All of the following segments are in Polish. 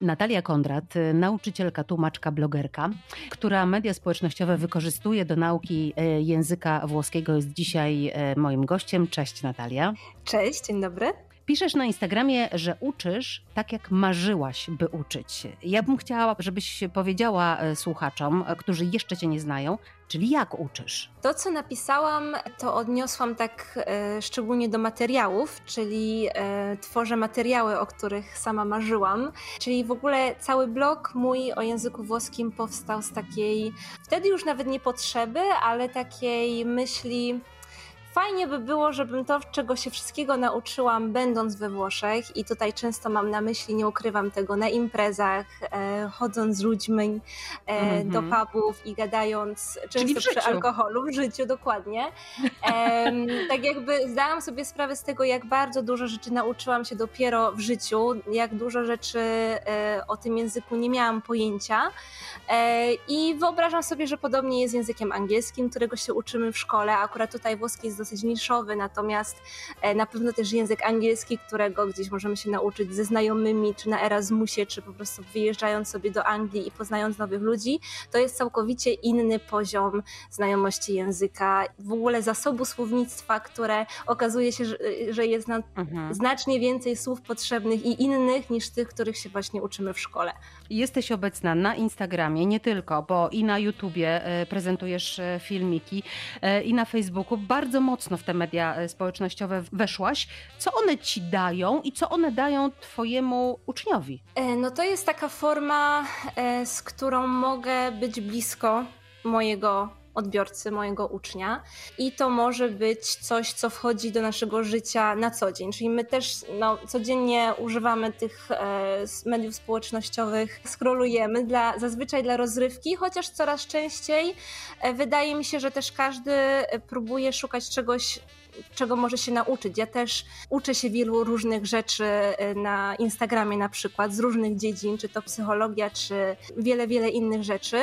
Natalia Kondrat, nauczycielka, tłumaczka, blogerka, która media społecznościowe wykorzystuje do nauki e, języka włoskiego, jest dzisiaj e, moim gościem. Cześć Natalia. Cześć, dzień dobry. Piszesz na Instagramie, że uczysz tak, jak marzyłaś, by uczyć. Ja bym chciała, żebyś powiedziała e, słuchaczom, którzy jeszcze Cię nie znają, czyli jak uczysz. To, co napisałam, to odniosłam tak e, szczególnie do materiałów, czyli e, tworzę materiały, o których sama marzyłam. Czyli w ogóle cały blog mój o języku włoskim powstał z takiej, wtedy już nawet nie potrzeby, ale takiej myśli Fajnie by było, żebym to, czego się wszystkiego nauczyłam, będąc we Włoszech, i tutaj często mam na myśli, nie ukrywam tego, na imprezach, e, chodząc z ludźmi e, mm -hmm. do pubów i gadając, często przy alkoholu, w życiu dokładnie. E, tak jakby zdałam sobie sprawę z tego, jak bardzo dużo rzeczy nauczyłam się dopiero w życiu, jak dużo rzeczy e, o tym języku nie miałam pojęcia. E, I wyobrażam sobie, że podobnie jest z językiem angielskim, którego się uczymy w szkole, akurat tutaj włoski jest dosyć niszowy, natomiast e, na pewno też język angielski, którego gdzieś możemy się nauczyć ze znajomymi, czy na Erasmusie, czy po prostu wyjeżdżając sobie do Anglii i poznając nowych ludzi, to jest całkowicie inny poziom znajomości języka, w ogóle zasobu słownictwa, które okazuje się, że, że jest na mhm. znacznie więcej słów potrzebnych i innych niż tych, których się właśnie uczymy w szkole. Jesteś obecna na Instagramie, nie tylko, bo i na YouTubie e, prezentujesz e, filmiki, i na Facebooku. Bardzo mocno w te media e, społecznościowe weszłaś. Co one ci dają i co one dają twojemu uczniowi? E, no to jest taka forma, e, z którą mogę być blisko mojego odbiorcy, mojego ucznia. I to może być coś, co wchodzi do naszego życia na co dzień. Czyli my też no, codziennie używamy tych e, mediów społecznościowych, scrollujemy dla, zazwyczaj dla rozrywki, chociaż coraz częściej e, wydaje mi się, że też każdy próbuje szukać czegoś czego może się nauczyć. Ja też uczę się wielu różnych rzeczy y, na Instagramie na przykład, z różnych dziedzin, czy to psychologia, czy wiele, wiele innych rzeczy.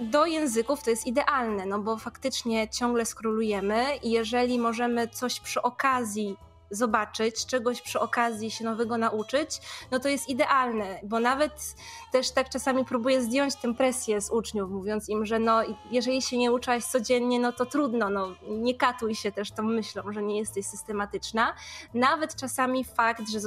Do języków to jest idealne, no bo faktycznie ciągle skrolujemy i jeżeli możemy coś przy okazji zobaczyć, czegoś przy okazji się nowego nauczyć, no to jest idealne, bo nawet też tak czasami próbuję zdjąć tę presję z uczniów, mówiąc im, że no jeżeli się nie uczyłaś codziennie, no to trudno, no nie katuj się też tą myślą, że nie jesteś systematyczna. Nawet czasami fakt, że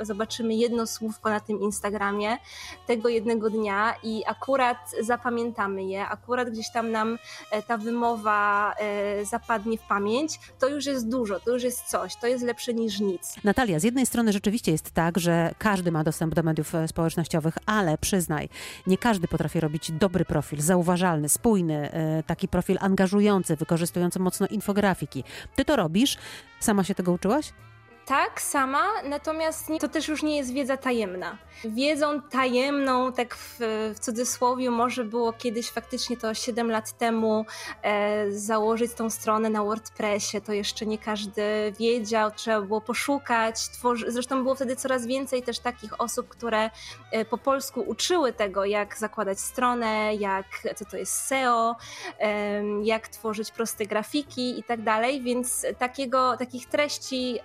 zobaczymy jedno słówko na tym Instagramie tego jednego dnia i akurat zapamiętamy je, akurat gdzieś tam nam e, ta wymowa e, zapadnie w pamięć, to już jest dużo, to już jest coś, to jest lepsze niż nic. Natalia, z jednej strony rzeczywiście jest tak, że każdy ma dostęp do mediów e, społecznościowych, ale przyznaj, nie każdy potrafi robić dobry profil, zauważalny, spójny, e, taki profil angażujący, wykorzystujący mocno infografiki. Ty to robisz? Sama się tego uczyłaś? Tak, sama, natomiast to też już nie jest wiedza tajemna. Wiedzą tajemną, tak w, w cudzysłowie, może było kiedyś faktycznie to 7 lat temu e, założyć tą stronę na WordPressie, to jeszcze nie każdy wiedział, trzeba było poszukać. Tworzy... Zresztą było wtedy coraz więcej też takich osób, które e, po polsku uczyły tego, jak zakładać stronę, jak, co to jest SEO, e, jak tworzyć proste grafiki i tak dalej, więc takiego, takich treści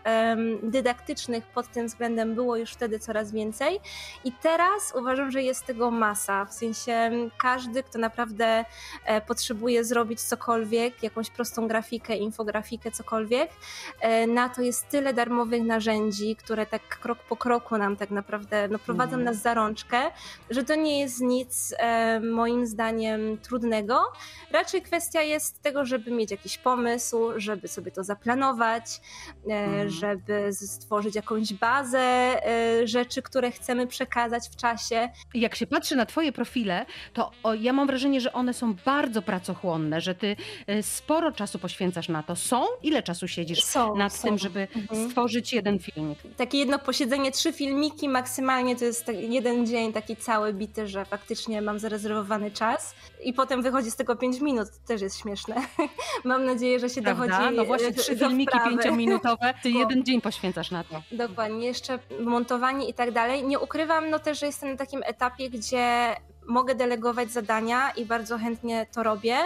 dydaktycznych pod tym względem było już wtedy coraz więcej. I teraz uważam, że jest tego masa. W sensie każdy, kto naprawdę e, potrzebuje zrobić cokolwiek, jakąś prostą grafikę, infografikę, cokolwiek, e, na to jest tyle darmowych narzędzi, które tak krok po kroku nam tak naprawdę no, prowadzą mm. nas za rączkę, że to nie jest nic e, moim zdaniem trudnego. Raczej kwestia jest tego, żeby mieć jakiś pomysł, żeby sobie to zaplanować, mm. żeby stworzyć jakąś bazę e, rzeczy, które chcemy przekazać w czasie. Jak się patrzy na Twoje profile, to ja mam wrażenie, że one są bardzo pracochłonne, że Ty e, sporo czasu poświęcasz na to. Są? Ile czasu siedzisz są, nad są. tym, żeby mhm. stworzyć jeden filmik? Takie jedno posiedzenie, trzy filmiki maksymalnie to jest jeden dzień taki cały bity, że faktycznie mam zarezerwowany czas i potem wychodzi z tego pięć minut. To też jest śmieszne. mam nadzieję, że się Prawda? dochodzi No właśnie trzy filmiki pięciominutowe, ty jeden dzień poświęcasz na to. Dokładnie, jeszcze montowanie i tak dalej. Nie ukrywam no też, że jestem na takim etapie, gdzie mogę delegować zadania i bardzo chętnie to robię.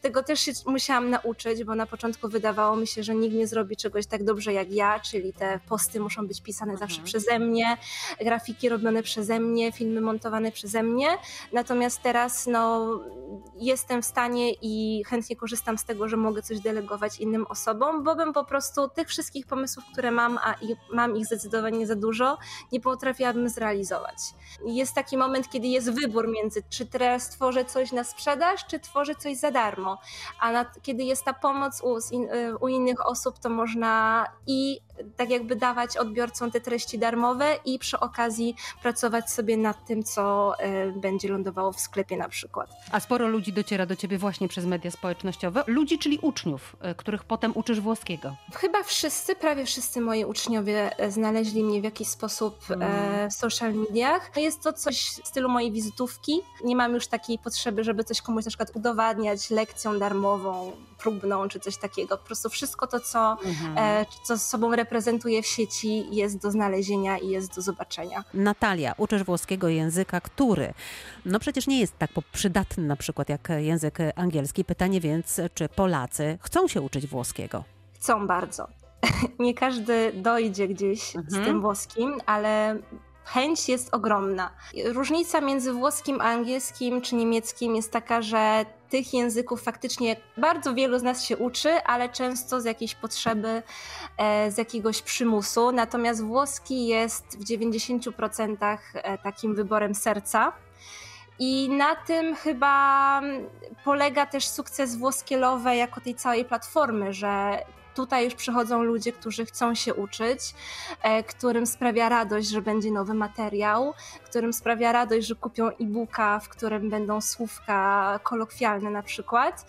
Tego też się musiałam nauczyć, bo na początku wydawało mi się, że nikt nie zrobi czegoś tak dobrze jak ja, czyli te posty muszą być pisane mhm. zawsze przeze mnie, grafiki robione przeze mnie, filmy montowane przeze mnie. Natomiast teraz no, jestem w stanie i chętnie korzystam z tego, że mogę coś delegować innym osobom, bo bym po prostu tych wszystkich pomysłów, które mam, a mam ich zdecydowanie za dużo, nie potrafiłabym zrealizować. Jest taki moment, kiedy jest wybór między, czy teraz tworzę coś na sprzedaż, czy tworzę coś za darmo. A na, kiedy jest ta pomoc u, y, u innych osób, to można i tak jakby dawać odbiorcom te treści darmowe i przy okazji pracować sobie nad tym, co y, będzie lądowało w sklepie na przykład. A sporo ludzi dociera do ciebie właśnie przez media społecznościowe. Ludzi, czyli uczniów, y, których potem uczysz włoskiego. Chyba wszyscy, prawie wszyscy moi uczniowie znaleźli mnie w jakiś sposób mm. w social mediach. Jest to coś w stylu mojej wizytówki. Nie mam już takiej potrzeby, żeby coś komuś na przykład udowadniać lekcją darmową, próbną czy coś takiego. Po prostu wszystko to, co, mhm. e, co z sobą reprezentuje w sieci jest do znalezienia i jest do zobaczenia. Natalia, uczysz włoskiego języka, który no przecież nie jest tak przydatny na przykład jak język angielski. Pytanie więc, czy Polacy chcą się uczyć włoskiego? Chcą bardzo. Nie każdy dojdzie gdzieś mhm. z tym włoskim, ale chęć jest ogromna. Różnica między włoskim a angielskim czy niemieckim jest taka, że tych języków faktycznie bardzo wielu z nas się uczy, ale często z jakiejś potrzeby, z jakiegoś przymusu. Natomiast włoski jest w 90% e, takim wyborem serca. I na tym chyba polega też sukces włoskielowe jako tej całej platformy, że tutaj już przychodzą ludzie, którzy chcą się uczyć, e, którym sprawia radość, że będzie nowy materiał, którym sprawia radość, że kupią e-booka, w którym będą słówka kolokwialne na przykład.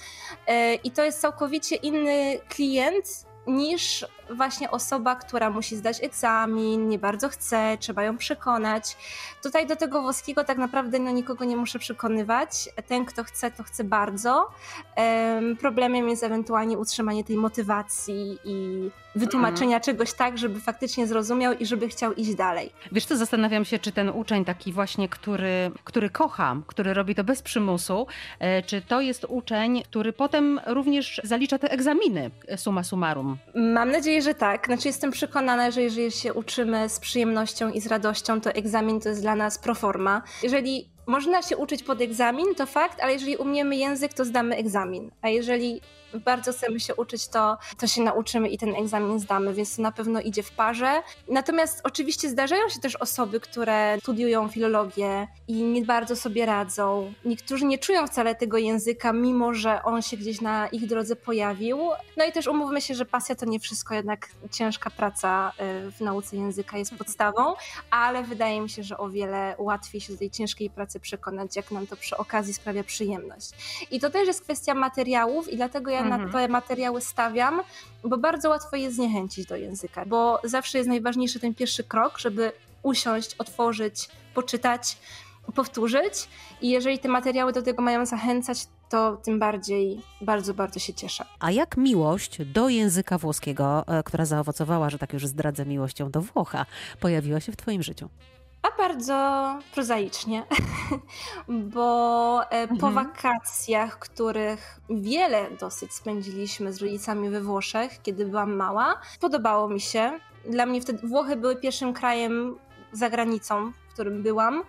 E, I to jest całkowicie inny klient niż właśnie osoba, która musi zdać egzamin, nie bardzo chce, trzeba ją przekonać. Tutaj do tego włoskiego tak naprawdę no, nikogo nie muszę przekonywać. Ten, kto chce, to chce bardzo. Problemem jest ewentualnie utrzymanie tej motywacji i wytłumaczenia mm. czegoś tak, żeby faktycznie zrozumiał i żeby chciał iść dalej. Wiesz co, zastanawiam się, czy ten uczeń taki właśnie, który, który kocha, który robi to bez przymusu, e, czy to jest uczeń, który potem również zalicza te egzaminy summa summarum? Mam nadzieję, że tak. Znaczy jestem przekonana, że jeżeli się uczymy z przyjemnością i z radością, to egzamin to jest dla nas proforma. Jeżeli można się uczyć pod egzamin, to fakt, ale jeżeli umiemy język, to zdamy egzamin. A jeżeli bardzo chcemy się uczyć, to, to się nauczymy i ten egzamin zdamy, więc to na pewno idzie w parze. Natomiast oczywiście zdarzają się też osoby, które studiują filologię i nie bardzo sobie radzą. Niektórzy nie czują wcale tego języka, mimo że on się gdzieś na ich drodze pojawił. No i też umówmy się, że pasja to nie wszystko, jednak ciężka praca y, w nauce języka jest podstawą, ale wydaje mi się, że o wiele łatwiej się do tej ciężkiej pracy przekonać, jak nam to przy okazji sprawia przyjemność. I to też jest kwestia materiałów i dlatego ja. Na te materiały stawiam, bo bardzo łatwo je zniechęcić do języka, bo zawsze jest najważniejszy ten pierwszy krok, żeby usiąść, otworzyć, poczytać, powtórzyć i jeżeli te materiały do tego mają zachęcać, to tym bardziej bardzo, bardzo się cieszę. A jak miłość do języka włoskiego, e, która zaowocowała, że tak już zdradzę miłością do Włocha, pojawiła się w Twoim życiu? A bardzo prozaicznie, bo e, po mhm. wakacjach, których wiele dosyć spędziliśmy z rodzicami we Włoszech, kiedy byłam mała, podobało mi się. Dla mnie wtedy Włochy były pierwszym krajem za granicą, w którym byłam.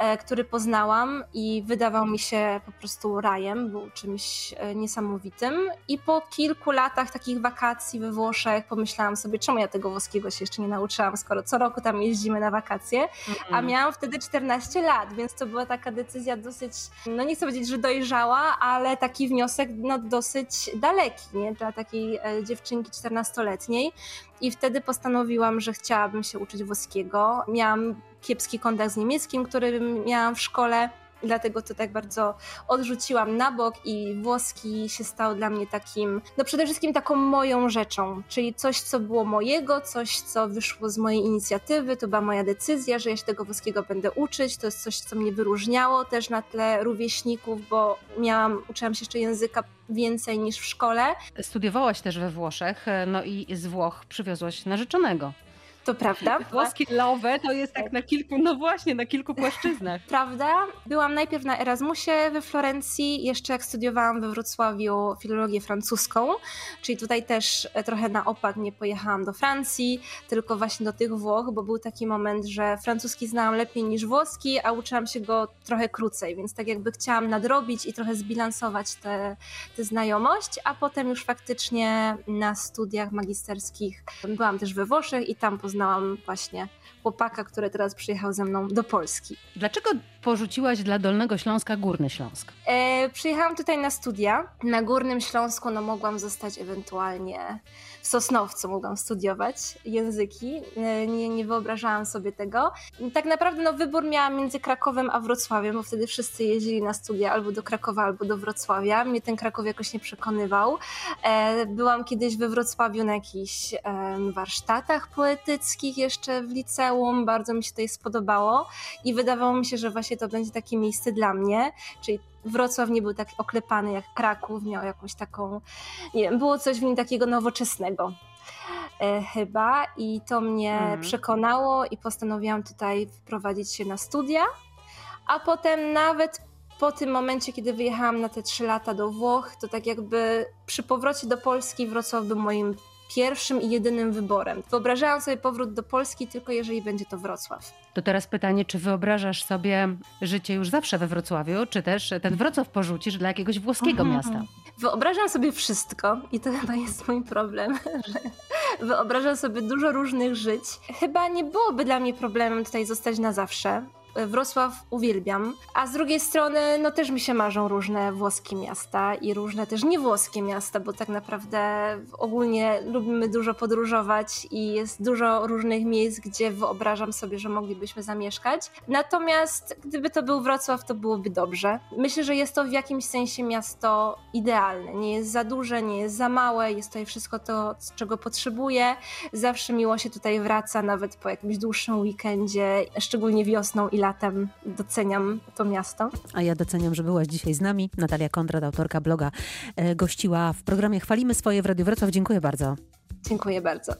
E, który poznałam i wydawał mi się po prostu rajem, był czymś e, niesamowitym. I po kilku latach takich wakacji we Włoszech pomyślałam sobie, czemu ja tego włoskiego się jeszcze nie nauczyłam, skoro co roku tam jeździmy na wakacje, a miałam wtedy 14 lat, więc to była taka decyzja dosyć, no nie chcę powiedzieć, że dojrzała, ale taki wniosek no dosyć daleki, nie, dla takiej e, dziewczynki 14-letniej. I wtedy postanowiłam, że chciałabym się uczyć włoskiego. Miałam kiepski kontakt z niemieckim, który miałam w szkole. Dlatego to tak bardzo odrzuciłam na bok i włoski się stał dla mnie takim, no przede wszystkim taką moją rzeczą, czyli coś, co było mojego, coś, co wyszło z mojej inicjatywy, to była moja decyzja, że ja się tego włoskiego będę uczyć, to jest coś, co mnie wyróżniało też na tle rówieśników, bo miałam, uczyłam się jeszcze języka więcej niż w szkole. Studiowałaś też we Włoszech, no i z Włoch przywiozłaś narzeczonego. To prawda. Włoskie love to jest tak na kilku, no właśnie, na kilku płaszczyznach. Prawda. Byłam najpierw na Erasmusie we Florencji, jeszcze jak studiowałam we Wrocławiu filologię francuską, czyli tutaj też trochę na opak nie pojechałam do Francji, tylko właśnie do tych Włoch, bo był taki moment, że francuski znałam lepiej niż włoski, a uczyłam się go trochę krócej, więc tak jakby chciałam nadrobić i trochę zbilansować tę znajomość, a potem już faktycznie na studiach magisterskich byłam też we Włoszech i tam poznałam właśnie chłopaka, który teraz przyjechał ze mną do Polski. Dlaczego porzuciłaś dla Dolnego Śląska Górny Śląsk? E, przyjechałam tutaj na studia. Na Górnym Śląsku no, mogłam zostać ewentualnie w Sosnowcu, mogłam studiować języki. E, nie, nie wyobrażałam sobie tego. Tak naprawdę no, wybór miałam między Krakowem a Wrocławiem, bo wtedy wszyscy jeździli na studia albo do Krakowa, albo do Wrocławia. Mnie ten Kraków jakoś nie przekonywał. E, byłam kiedyś we Wrocławiu na jakichś warsztatach poetyckich jeszcze w liceum. Bardzo mi się tutaj spodobało i wydawało mi się, że właśnie to będzie takie miejsce dla mnie, czyli Wrocław nie był tak oklepany jak Kraków, miał jakąś taką, nie wiem, było coś w nim takiego nowoczesnego e, chyba. I to mnie mhm. przekonało i postanowiłam tutaj wprowadzić się na studia, a potem nawet po tym momencie, kiedy wyjechałam na te trzy lata do Włoch, to tak jakby przy powrocie do Polski Wrocław był moim pierwszym i jedynym wyborem. Wyobrażałam sobie powrót do Polski tylko jeżeli będzie to Wrocław. To teraz pytanie, czy wyobrażasz sobie życie już zawsze we Wrocławiu, czy też ten Wrocław porzucisz dla jakiegoś włoskiego mhm. miasta? Wyobrażam sobie wszystko i to chyba jest mój problem, że wyobrażam sobie dużo różnych żyć. Chyba nie byłoby dla mnie problemem tutaj zostać na zawsze. Wrocław uwielbiam, a z drugiej strony no też mi się marzą różne włoskie miasta i różne też niewłoskie miasta, bo tak naprawdę ogólnie lubimy dużo podróżować i jest dużo różnych miejsc, gdzie wyobrażam sobie, że moglibyśmy zamieszkać. Natomiast gdyby to był Wrocław, to byłoby dobrze. Myślę, że jest to w jakimś sensie miasto idealne. Nie jest za duże, nie jest za małe, jest tutaj wszystko to, czego potrzebuję. Zawsze miło się tutaj wraca, nawet po jakimś dłuższym weekendzie, szczególnie wiosną i latem doceniam to miasto. A ja doceniam, że byłaś dzisiaj z nami. Natalia Kondrat, autorka bloga, e, gościła w programie Chwalimy swoje w Radiu Wrocław. Dziękuję bardzo. Dziękuję bardzo.